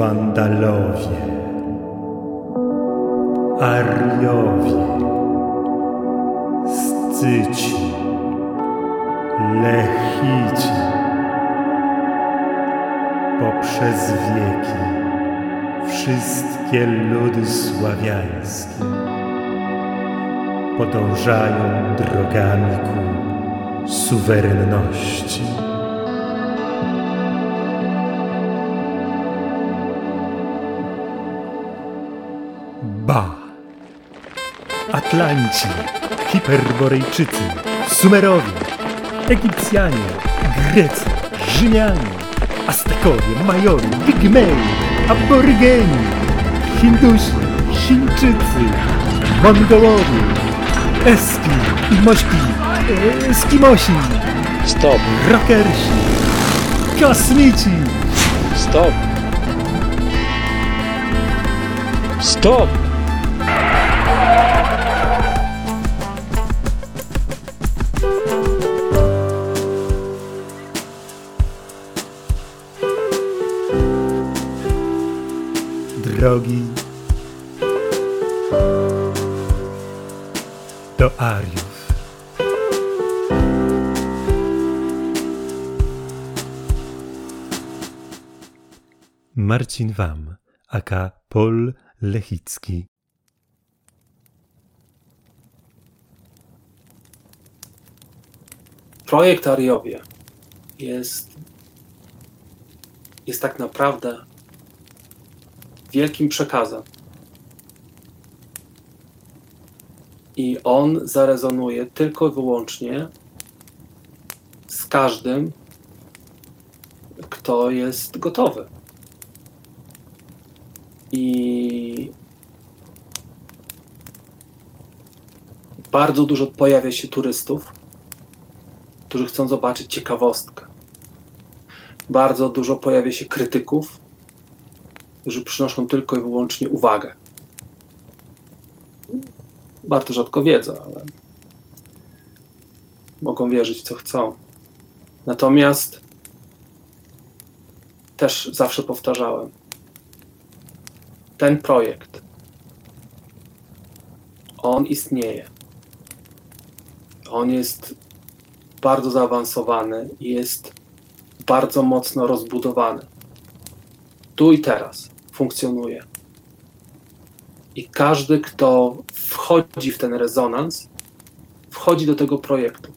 Wandalowie, Ariowie, Scyci, Lechici. Poprzez wieki wszystkie ludy sławiańskie podążają drogami ku suwerenności. Atlanci, Hiperborejczycy, Sumerowie, Egipcjanie, Grecy, Rzymianie, Aztekowie, Majory, Pigmei, Aborygeni, Hindusi, Chińczycy, Mongołowie, Eski i Mośki, e, Eskimosi, Stop, Rockersi, Kosmici, stop. Stop! Drogi do Ariów. Marcin Wam, aka Paul Lechicki. Projekt Ariowie jest, jest tak naprawdę wielkim przekazem. I on zarezonuje tylko i wyłącznie z każdym, kto jest gotowy. I bardzo dużo pojawia się turystów, którzy chcą zobaczyć ciekawostkę. Bardzo dużo pojawia się krytyków, którzy przynoszą tylko i wyłącznie uwagę. Bardzo rzadko wiedzą, ale mogą wierzyć, co chcą. Natomiast też zawsze powtarzałem, ten projekt, on istnieje. On jest bardzo zaawansowany i jest bardzo mocno rozbudowany. Tu i teraz funkcjonuje. I każdy, kto wchodzi w ten rezonans, wchodzi do tego projektu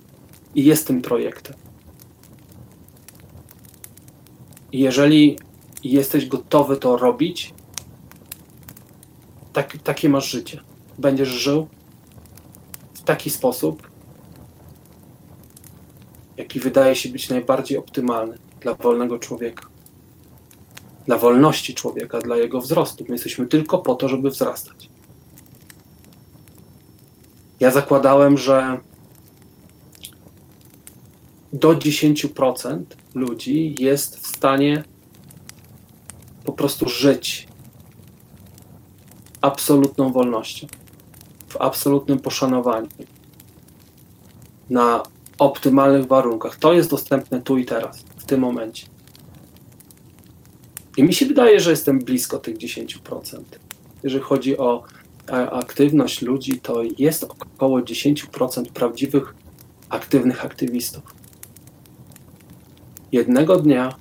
i jest tym projektem. I jeżeli jesteś gotowy to robić, tak, takie masz życie. Będziesz żył w taki sposób, jaki wydaje się być najbardziej optymalny dla wolnego człowieka. Dla wolności człowieka, dla jego wzrostu. My jesteśmy tylko po to, żeby wzrastać. Ja zakładałem, że do 10% ludzi jest w stanie po prostu żyć absolutną wolnością, w absolutnym poszanowaniu, na optymalnych warunkach. To jest dostępne tu i teraz, w tym momencie. I mi się wydaje, że jestem blisko tych 10%. Jeżeli chodzi o aktywność ludzi, to jest około 10% prawdziwych, aktywnych aktywistów. Jednego dnia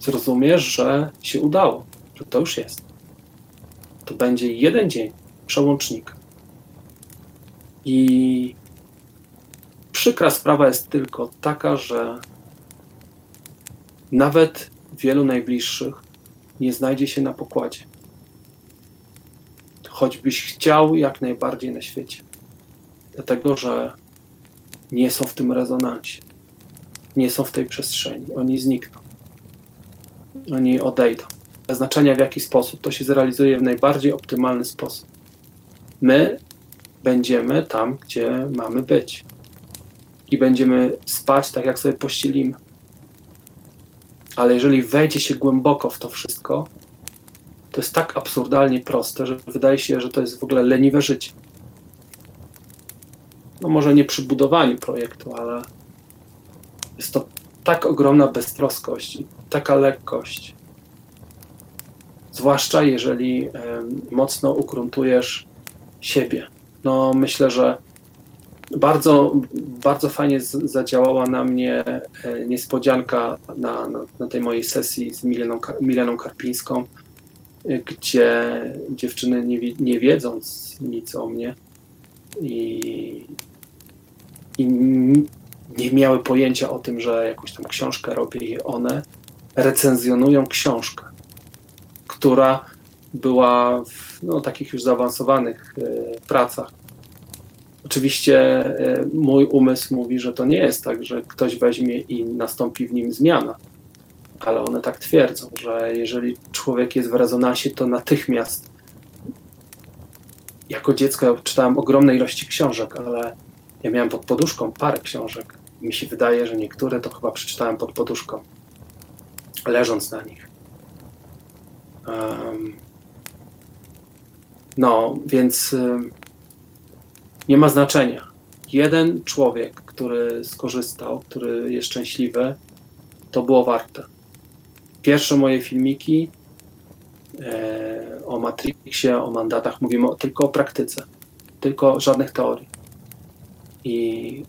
zrozumiesz, że się udało, że to już jest. To będzie jeden dzień przełącznika. I przykra sprawa jest tylko taka, że nawet wielu najbliższych nie znajdzie się na pokładzie. Choćbyś chciał jak najbardziej na świecie. Dlatego, że nie są w tym rezonansie. Nie są w tej przestrzeni. Oni znikną. Oni odejdą. Znaczenia w jaki sposób to się zrealizuje w najbardziej optymalny sposób. My będziemy tam, gdzie mamy być. I będziemy spać tak, jak sobie pościelimy. Ale jeżeli wejdzie się głęboko w to wszystko, to jest tak absurdalnie proste, że wydaje się, że to jest w ogóle leniwe życie. No może nie przy budowaniu projektu, ale jest to tak ogromna beztroskość i taka lekkość zwłaszcza jeżeli em, mocno ukruntujesz siebie. No, myślę, że bardzo, bardzo fajnie zadziałała na mnie e, niespodzianka na, na, na tej mojej sesji z Mileną, Mileną Karpińską, e, gdzie dziewczyny nie, nie wiedząc nic o mnie i, i nie miały pojęcia o tym, że jakąś tam książkę robię i one recenzjonują książkę, która była w no, takich już zaawansowanych e, pracach. Oczywiście e, mój umysł mówi, że to nie jest tak, że ktoś weźmie i nastąpi w nim zmiana, ale one tak twierdzą, że jeżeli człowiek jest w rezonansie, to natychmiast. Jako dziecko czytałem ogromne ilości książek, ale ja miałem pod poduszką parę książek. Mi się wydaje, że niektóre to chyba przeczytałem pod poduszką, leżąc na nich. Em, no, więc nie ma znaczenia. Jeden człowiek, który skorzystał, który jest szczęśliwy, to było warte. Pierwsze moje filmiki e, o Matrixie, o mandatach, mówimy tylko o praktyce, tylko żadnych teorii. I,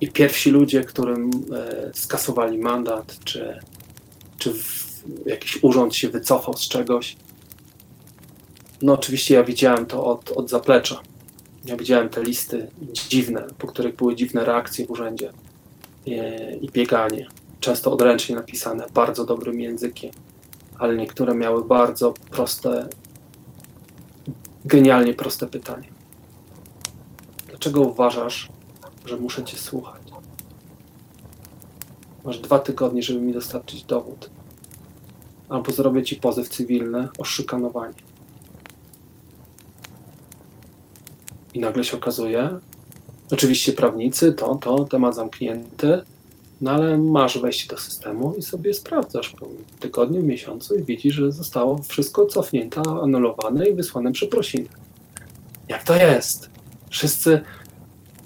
i pierwsi ludzie, którym e, skasowali mandat, czy, czy jakiś urząd się wycofał z czegoś, no oczywiście ja widziałem to od, od zaplecza. Ja widziałem te listy dziwne, po których były dziwne reakcje w urzędzie e, i bieganie. Często odręcznie napisane, bardzo dobrym językiem, ale niektóre miały bardzo proste, genialnie proste pytanie. Dlaczego uważasz, że muszę cię słuchać? Masz dwa tygodnie, żeby mi dostarczyć dowód. Albo zrobię ci pozew cywilny o szykanowanie. I nagle się okazuje, oczywiście prawnicy, to, to, temat zamknięty, no ale masz wejście do systemu i sobie sprawdzasz po tygodniu, miesiącu i widzisz, że zostało wszystko cofnięte, anulowane i wysłane przeprosiny. Jak to jest? Wszyscy,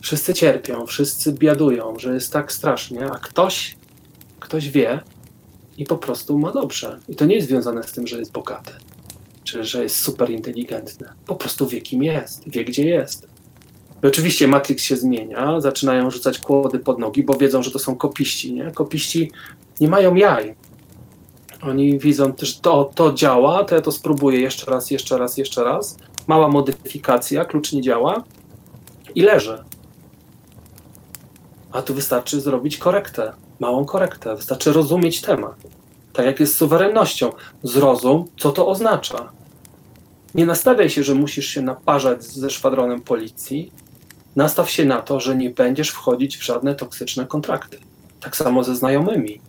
wszyscy cierpią, wszyscy biadują, że jest tak strasznie, a ktoś, ktoś wie i po prostu ma dobrze. I to nie jest związane z tym, że jest bogaty czy że jest super inteligentny. Po prostu wie, kim jest, wie, gdzie jest. I oczywiście Matrix się zmienia, zaczynają rzucać kłody pod nogi, bo wiedzą, że to są kopiści. Nie? Kopiści nie mają jaj. Oni widzą też, to, to działa, to ja to spróbuję jeszcze raz, jeszcze raz, jeszcze raz. Mała modyfikacja, klucz nie działa i leży. A tu wystarczy zrobić korektę, małą korektę, wystarczy rozumieć temat. Tak jak jest z suwerennością. Zrozum, co to oznacza. Nie nastawiaj się, że musisz się naparzać ze szwadronem policji. Nastaw się na to, że nie będziesz wchodzić w żadne toksyczne kontrakty. Tak samo ze znajomymi.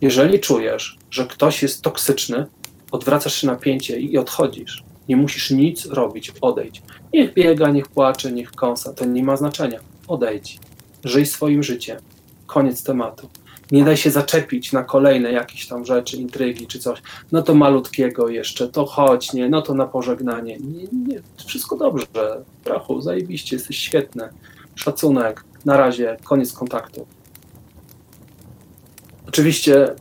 Jeżeli czujesz, że ktoś jest toksyczny, odwracasz się napięcie i odchodzisz. Nie musisz nic robić, odejdź. Niech biega, niech płacze, niech kąsa, to nie ma znaczenia. Odejdź. Żyj swoim życiem. Koniec tematu nie daj się zaczepić na kolejne jakieś tam rzeczy, intrygi czy coś. No to malutkiego jeszcze, to chodź, nie, no to na pożegnanie. Nie, nie, wszystko dobrze. Brachu, zajebiście, jesteś świetny. Szacunek, na razie, koniec kontaktu. Oczywiście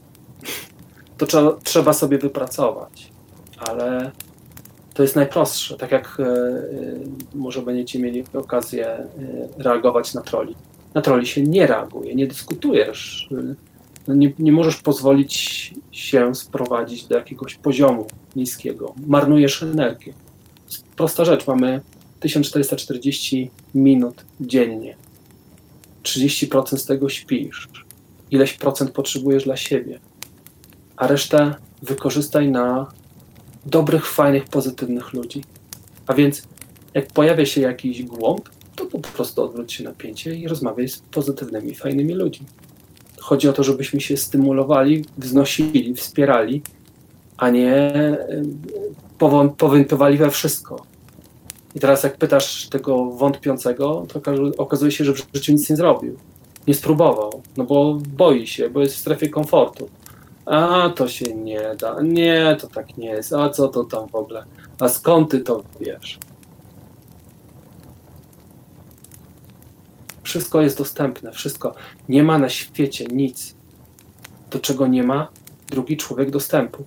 to trzeba, trzeba sobie wypracować, ale to jest najprostsze. Tak jak e, może będziecie mieli okazję e, reagować na troli na troli się nie reaguje, nie dyskutujesz. No nie, nie możesz pozwolić się sprowadzić do jakiegoś poziomu niskiego. Marnujesz energię. Prosta rzecz, mamy 1440 minut dziennie. 30% z tego śpisz. Ileś procent potrzebujesz dla siebie. A resztę wykorzystaj na dobrych, fajnych, pozytywnych ludzi. A więc jak pojawia się jakiś głąb, to po prostu odwróć się napięcie i rozmawiaj z pozytywnymi, fajnymi ludźmi. Chodzi o to, żebyśmy się stymulowali, wznosili, wspierali, a nie powątpiewali we wszystko. I teraz jak pytasz tego wątpiącego, to okazuje się, że w życiu nic nie zrobił. Nie spróbował, no bo boi się, bo jest w strefie komfortu. A to się nie da, nie, to tak nie jest, a co to tam w ogóle, a skąd ty to wiesz? Wszystko jest dostępne, wszystko. Nie ma na świecie nic, do czego nie ma drugi człowiek dostępu.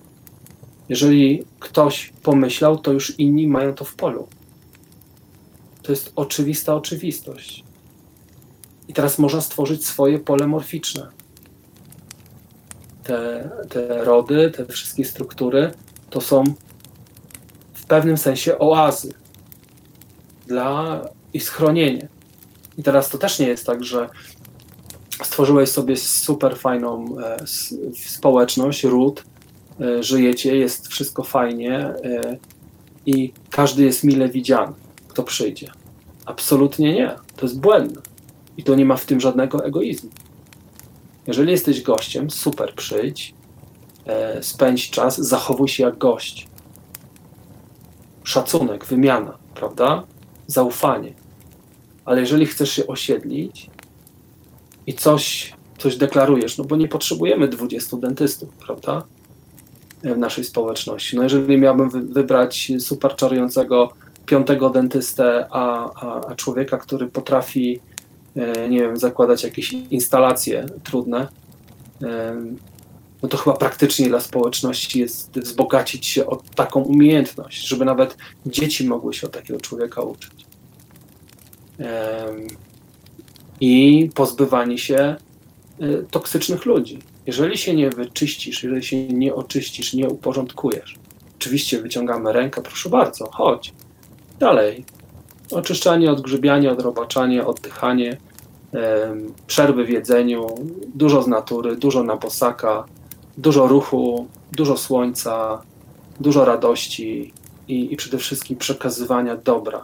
Jeżeli ktoś pomyślał, to już inni mają to w polu. To jest oczywista oczywistość. I teraz można stworzyć swoje pole morficzne. Te, te rody, te wszystkie struktury to są w pewnym sensie oazy dla i schronienie. I teraz to też nie jest tak, że stworzyłeś sobie super fajną e, społeczność, ród, e, żyjecie, jest wszystko fajnie e, i każdy jest mile widziany, kto przyjdzie. Absolutnie nie. To jest błędne. I to nie ma w tym żadnego egoizmu. Jeżeli jesteś gościem, super przyjdź, spędź czas, zachowuj się jak gość. Szacunek, wymiana, prawda? Zaufanie. Ale jeżeli chcesz się osiedlić, i coś, coś deklarujesz, no bo nie potrzebujemy 20 dentystów, prawda? W naszej społeczności. No jeżeli miałbym wy, wybrać super czarującego piątego dentystę, a, a, a człowieka, który potrafi, e, nie wiem, zakładać jakieś instalacje trudne, no to chyba praktycznie dla społeczności jest wzbogacić się o taką umiejętność, żeby nawet dzieci mogły się od takiego człowieka uczyć i pozbywanie się y, toksycznych ludzi. Jeżeli się nie wyczyścisz, jeżeli się nie oczyścisz, nie uporządkujesz, oczywiście wyciągamy rękę, proszę bardzo, chodź. Dalej. Oczyszczanie, odgrzybianie, odrobaczanie, oddychanie, przerwy w jedzeniu, dużo z natury, dużo na bosaka, dużo ruchu, dużo słońca, dużo radości i, i przede wszystkim przekazywania dobra.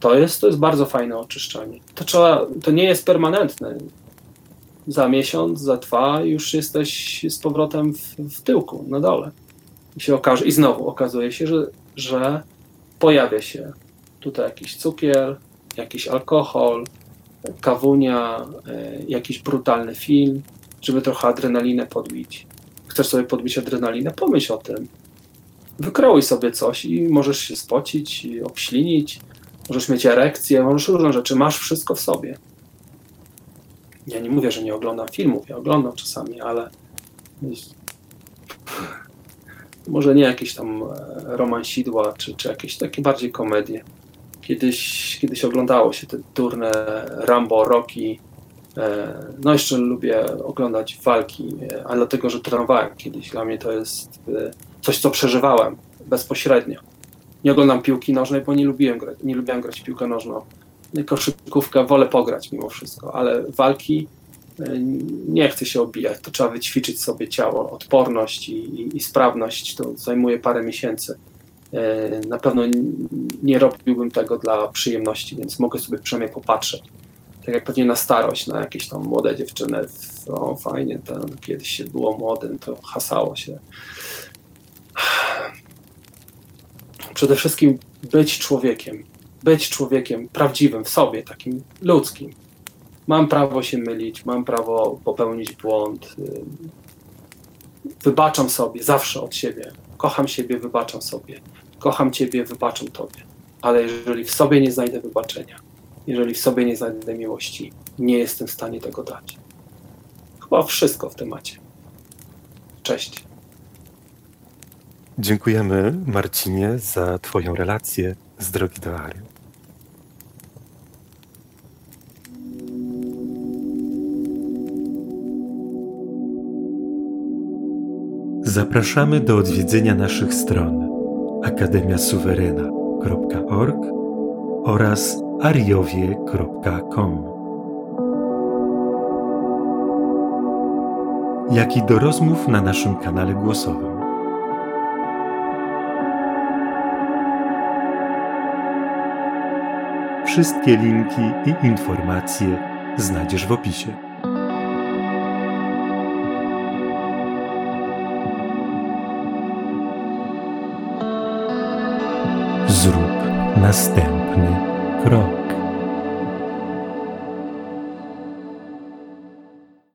To jest, to jest bardzo fajne oczyszczanie. To, trzeba, to nie jest permanentne. Za miesiąc, za dwa już jesteś z powrotem w, w tyłku, na dole. I, się okaże, I znowu okazuje się, że, że pojawia się tutaj jakiś cukier, jakiś alkohol, kawunia, e, jakiś brutalny film, żeby trochę adrenalinę podbić. Chcesz sobie podbić adrenalinę? Pomyśl o tym. Wykrołuj sobie coś i możesz się spocić, obślinić, Możesz mieć erekcję, możesz różne rzeczy, masz wszystko w sobie. Ja nie mówię, że nie oglądam filmów, ja oglądam czasami, ale może nie jakieś tam e, romansidła, czy, czy jakieś takie bardziej komedie. Kiedyś, kiedyś oglądało się te turne Rambo, Rocky. E, no jeszcze lubię oglądać walki, e, ale dlatego, że trenowałem kiedyś. Dla mnie to jest coś, co przeżywałem bezpośrednio nie oglądam piłki nożnej, bo nie lubiłem grać, nie lubiłem grać w piłkę nożną. Koszykówkę wolę pograć mimo wszystko, ale walki e, nie chcę się obijać. To trzeba wyćwiczyć sobie ciało, odporność i, i, i sprawność. To zajmuje parę miesięcy. E, na pewno nie robiłbym tego dla przyjemności, więc mogę sobie przynajmniej popatrzeć. Tak jak pewnie na starość, na jakieś tam młode dziewczyny, o fajnie, to kiedyś się było młodym, to hasało się przede wszystkim być człowiekiem. Być człowiekiem prawdziwym w sobie, takim ludzkim. Mam prawo się mylić, mam prawo popełnić błąd. Wybaczam sobie zawsze od siebie. Kocham siebie, wybaczam sobie. Kocham ciebie, wybaczam tobie. Ale jeżeli w sobie nie znajdę wybaczenia, jeżeli w sobie nie znajdę miłości, nie jestem w stanie tego dać. Chyba wszystko w temacie. Cześć. Dziękujemy, Marcinie, za Twoją relację z drogi do Ariu. Zapraszamy do odwiedzenia naszych stron akademiasuwerena.org oraz ariowie.com. Jak i do rozmów na naszym kanale głosowym. Wszystkie linki i informacje znajdziesz w opisie. Zrób następny krok.